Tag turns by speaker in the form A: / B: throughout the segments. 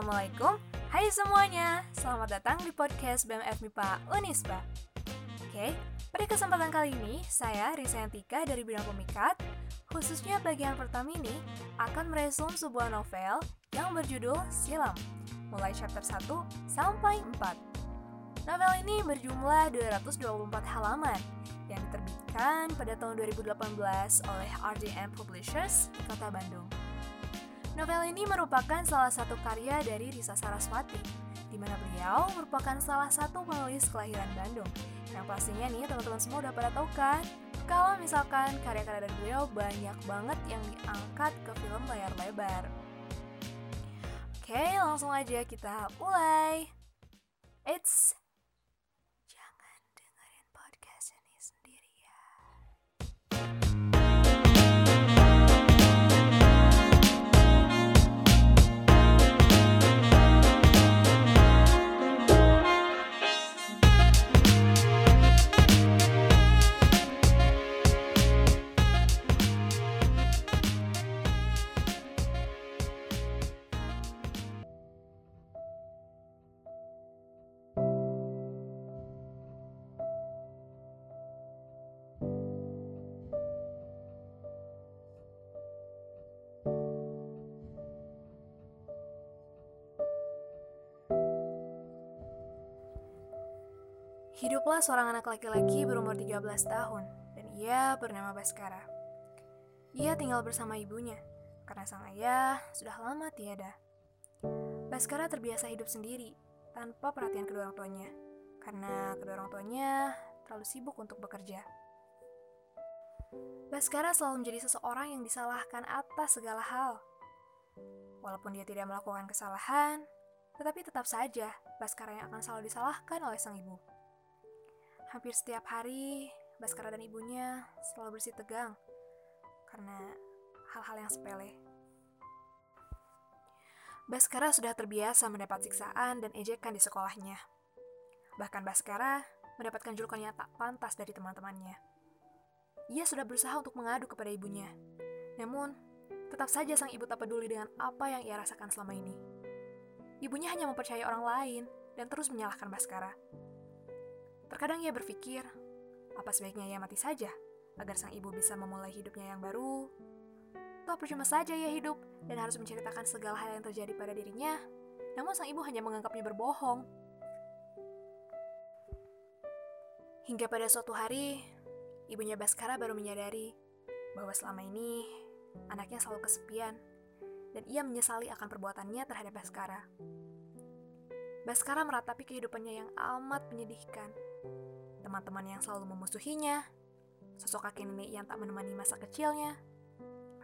A: Assalamualaikum, hai semuanya Selamat datang di podcast BMF MIPA Unisba. Oke, pada kesempatan kali ini Saya, Risa Yantika dari bidang pemikat. Khususnya bagian pertama ini Akan meresum sebuah novel Yang berjudul Silam Mulai chapter 1 sampai 4 Novel ini berjumlah 224 halaman yang diterbitkan pada tahun 2018 oleh RDM Publishers di Kota Bandung. Novel ini merupakan salah satu karya dari Risa Saraswati, di mana beliau merupakan salah satu penulis kelahiran Bandung. Yang pastinya nih teman-teman semua udah pada tahu kan, kalau misalkan karya-karya dari beliau banyak banget yang diangkat ke film layar lebar. Oke, langsung aja kita mulai. It's Hiduplah seorang anak laki-laki berumur 13 tahun, dan ia bernama Baskara. Ia tinggal bersama ibunya, karena sang ayah sudah lama tiada. Baskara terbiasa hidup sendiri, tanpa perhatian kedua orang tuanya, karena kedua orang tuanya terlalu sibuk untuk bekerja. Baskara selalu menjadi seseorang yang disalahkan atas segala hal. Walaupun dia tidak melakukan kesalahan, tetapi tetap saja Baskara yang akan selalu disalahkan oleh sang ibu. Hampir setiap hari, Baskara dan ibunya selalu bersih tegang karena hal-hal yang sepele. Baskara sudah terbiasa mendapat siksaan dan ejekan di sekolahnya. Bahkan Baskara mendapatkan julukan yang tak pantas dari teman-temannya. Ia sudah berusaha untuk mengadu kepada ibunya. Namun, tetap saja sang ibu tak peduli dengan apa yang ia rasakan selama ini. Ibunya hanya mempercayai orang lain dan terus menyalahkan Baskara. Terkadang ia berpikir, apa sebaiknya ia mati saja agar sang ibu bisa memulai hidupnya yang baru. Toh percuma saja ia hidup dan harus menceritakan segala hal yang terjadi pada dirinya. Namun sang ibu hanya menganggapnya berbohong. Hingga pada suatu hari, ibunya Baskara baru menyadari bahwa selama ini anaknya selalu kesepian dan ia menyesali akan perbuatannya terhadap Baskara. Baskara meratapi kehidupannya yang amat menyedihkan teman-teman yang selalu memusuhinya, sosok kakek nenek yang tak menemani masa kecilnya,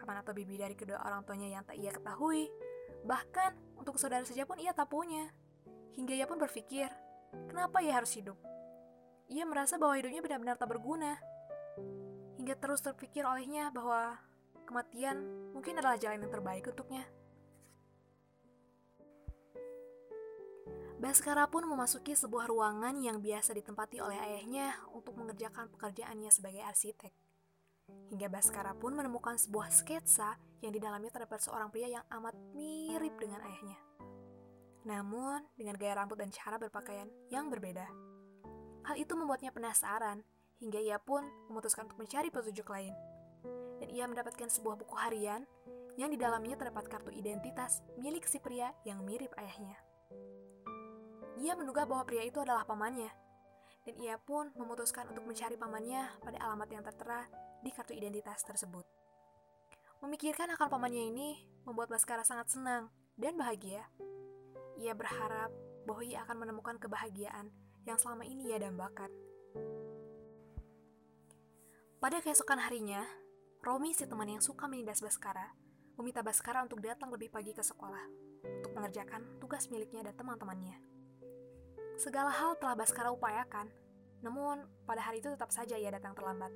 A: paman atau bibi dari kedua orang tuanya yang tak ia ketahui, bahkan untuk saudara saja pun ia tak punya. Hingga ia pun berpikir, kenapa ia harus hidup? Ia merasa bahwa hidupnya benar-benar tak berguna. Hingga terus terpikir olehnya bahwa kematian mungkin adalah jalan yang terbaik untuknya. Baskara pun memasuki sebuah ruangan yang biasa ditempati oleh ayahnya untuk mengerjakan pekerjaannya sebagai arsitek. Hingga Baskara pun menemukan sebuah sketsa yang di dalamnya terdapat seorang pria yang amat mirip dengan ayahnya. Namun, dengan gaya rambut dan cara berpakaian yang berbeda. Hal itu membuatnya penasaran, hingga ia pun memutuskan untuk mencari petunjuk lain. Dan ia mendapatkan sebuah buku harian yang di dalamnya terdapat kartu identitas milik si pria yang mirip ayahnya. Ia menduga bahwa pria itu adalah pamannya, dan ia pun memutuskan untuk mencari pamannya pada alamat yang tertera di kartu identitas tersebut. Memikirkan akan pamannya ini membuat Baskara sangat senang dan bahagia. Ia berharap bahwa ia akan menemukan kebahagiaan yang selama ini ia dambakan. Pada keesokan harinya, Romi, si teman yang suka menindas Baskara, meminta Baskara untuk datang lebih pagi ke sekolah untuk mengerjakan tugas miliknya dan teman-temannya. Segala hal telah Baskara upayakan, namun pada hari itu tetap saja ia datang terlambat.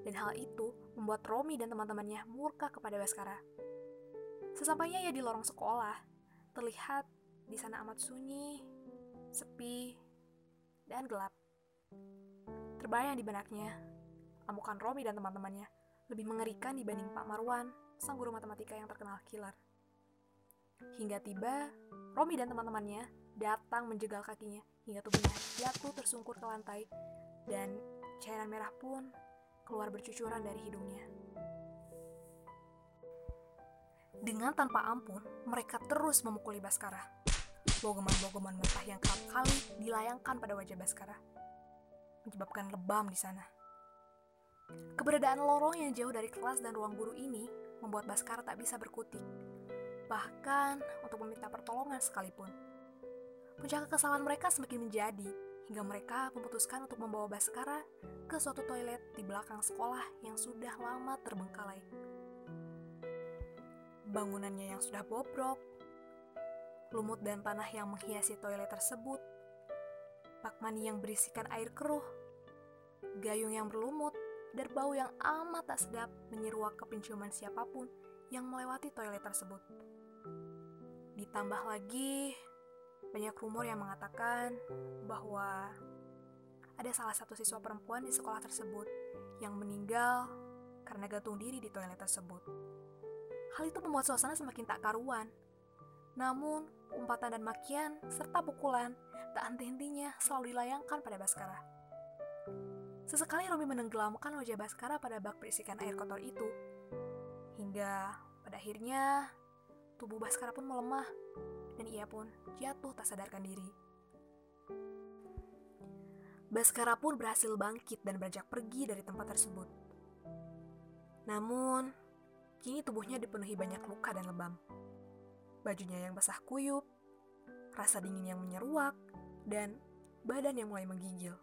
A: Dan hal itu membuat Romi dan teman-temannya murka kepada Baskara. Sesampainya ia di lorong sekolah, terlihat di sana amat sunyi, sepi, dan gelap. Terbayang di benaknya, amukan Romi dan teman-temannya lebih mengerikan dibanding Pak Marwan, sang guru matematika yang terkenal killer. Hingga tiba, Romi dan teman-temannya datang menjegal kakinya hingga tubuhnya jatuh tersungkur ke lantai dan cairan merah pun keluar bercucuran dari hidungnya. Dengan tanpa ampun, mereka terus memukuli Baskara. Bogeman-bogeman mentah yang kerap kali dilayangkan pada wajah Baskara, menyebabkan lebam di sana. Keberadaan lorong yang jauh dari kelas dan ruang guru ini membuat Baskara tak bisa berkutik, bahkan untuk meminta pertolongan sekalipun. Puncak kekesalan mereka semakin menjadi, hingga mereka memutuskan untuk membawa Baskara ke suatu toilet di belakang sekolah yang sudah lama terbengkalai bangunannya yang sudah bobrok, lumut dan tanah yang menghiasi toilet tersebut, bak mani yang berisikan air keruh, gayung yang berlumut, dan bau yang amat tak sedap menyeruak ke penciuman siapa pun yang melewati toilet tersebut. Ditambah lagi, banyak rumor yang mengatakan bahwa ada salah satu siswa perempuan di sekolah tersebut yang meninggal karena gantung diri di toilet tersebut. Hal itu membuat suasana semakin tak karuan. Namun, umpatan dan makian serta pukulan tak henti-hentinya selalu dilayangkan pada Baskara. Sesekali Romi menenggelamkan wajah Baskara pada bak berisikan air kotor itu. Hingga pada akhirnya tubuh Baskara pun melemah dan ia pun jatuh tak sadarkan diri. Baskara pun berhasil bangkit dan beranjak pergi dari tempat tersebut. Namun, Kini tubuhnya dipenuhi banyak luka dan lebam. Bajunya yang basah kuyup, rasa dingin yang menyeruak, dan badan yang mulai menggigil.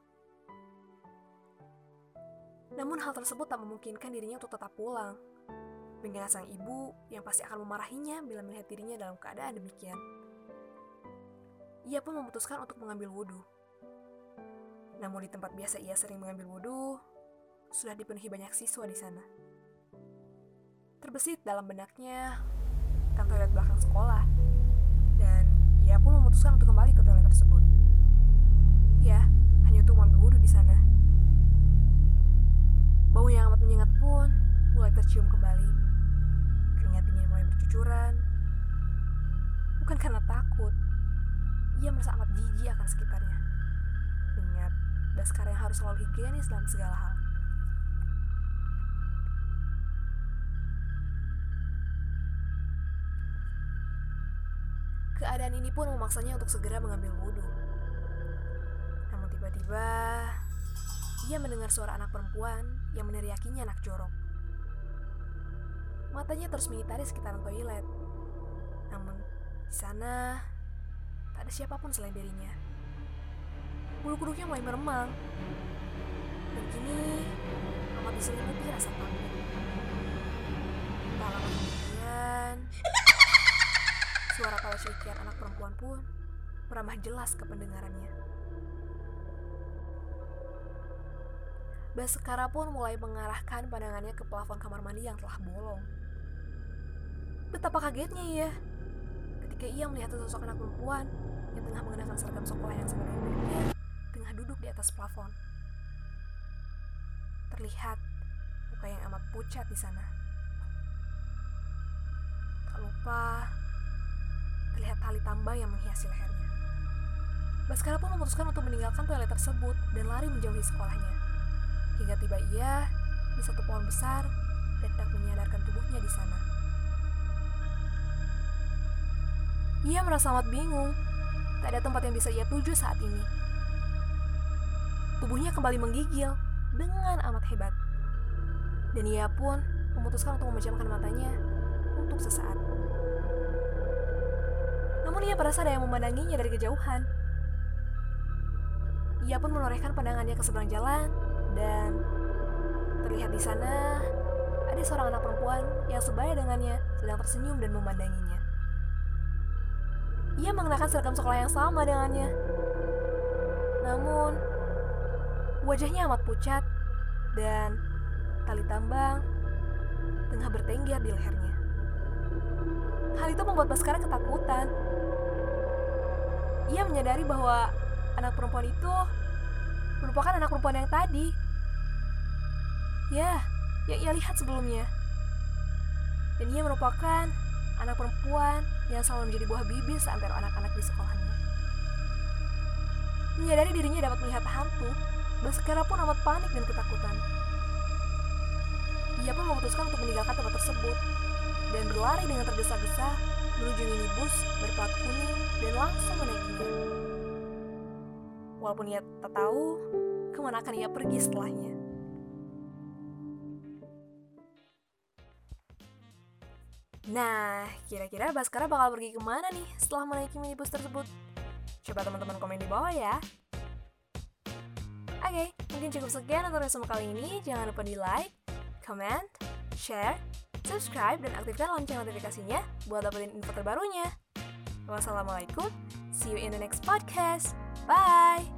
A: Namun hal tersebut tak memungkinkan dirinya untuk tetap pulang. Mengingat sang ibu yang pasti akan memarahinya bila melihat dirinya dalam keadaan demikian. Ia pun memutuskan untuk mengambil wudhu. Namun di tempat biasa ia sering mengambil wudhu, sudah dipenuhi banyak siswa di sana. Terbesit dalam benaknya kan toilet belakang sekolah. Dan ia pun memutuskan untuk kembali ke toilet tersebut. Ya, hanya untuk mengambil wudhu di sana. Bau yang amat menyengat pun mulai tercium kembali. Bercucuran. Bukan karena takut, ia merasa amat jijik akan sekitarnya. Mengingat Baskara yang harus selalu higienis dalam segala hal. Keadaan ini pun memaksanya untuk segera mengambil wudhu. Namun tiba-tiba, ia mendengar suara anak perempuan yang meneriakinya anak jorok. Matanya terus mengitari sekitaran toilet. Namun, di sana tak ada siapa pun selain dirinya. Bulu kuduknya mulai meremang. Dan kini amat diselimuti rasa takut. Tak lama kemudian, Suara tawa cekian anak perempuan pun meramah jelas ke pendengarannya. Baskara pun mulai mengarahkan pandangannya ke plafon kamar mandi yang telah bolong. Betapa kagetnya ia ketika ia melihat sosok anak perempuan yang tengah mengenakan seragam sekolah yang sebenarnya miliknya tengah duduk di atas plafon. Terlihat muka yang amat pucat di sana. Tak lupa terlihat tali tambang yang menghiasi lehernya. Baskara pun memutuskan untuk meninggalkan toilet tersebut dan lari menjauhi sekolahnya. Hingga tiba ia di satu pohon besar dan hendak menyadarkan tubuhnya di sana. Ia merasa amat bingung. Tak ada tempat yang bisa ia tuju saat ini. Tubuhnya kembali menggigil dengan amat hebat. Dan ia pun memutuskan untuk memejamkan matanya untuk sesaat. Namun ia merasa ada yang memandanginya dari kejauhan. Ia pun menorehkan pandangannya ke seberang jalan dan terlihat di sana ada seorang anak perempuan yang sebaya dengannya sedang tersenyum dan memandanginya. Ia mengenakan seragam sekolah yang sama dengannya. Namun, wajahnya amat pucat dan tali tambang tengah bertengger di lehernya. Hal itu membuat Baskara ketakutan ia menyadari bahwa anak perempuan itu merupakan anak perempuan yang tadi. Ya, yang ia lihat sebelumnya. Dan ia merupakan anak perempuan yang selalu menjadi buah bibir seantero anak-anak di sekolahnya. Menyadari dirinya dapat melihat hantu, Baskara pun amat panik dan ketakutan. Ia pun memutuskan untuk meninggalkan tempat tersebut dan berlari dengan tergesa-gesa menuju minibus berplat kuning dan langsung menaikinya. Walaupun ia tak tahu ke mana akan ia pergi setelahnya. Nah, kira-kira Baskara bakal pergi ke mana nih setelah menaiki minibus tersebut? Coba teman-teman komen di bawah ya. Oke, mungkin cukup sekian untuk resume kali ini. Jangan lupa di like, comment, share, subscribe, dan aktifkan lonceng notifikasinya buat dapetin info terbarunya. Wassalamualaikum, see you in the next podcast. Bye!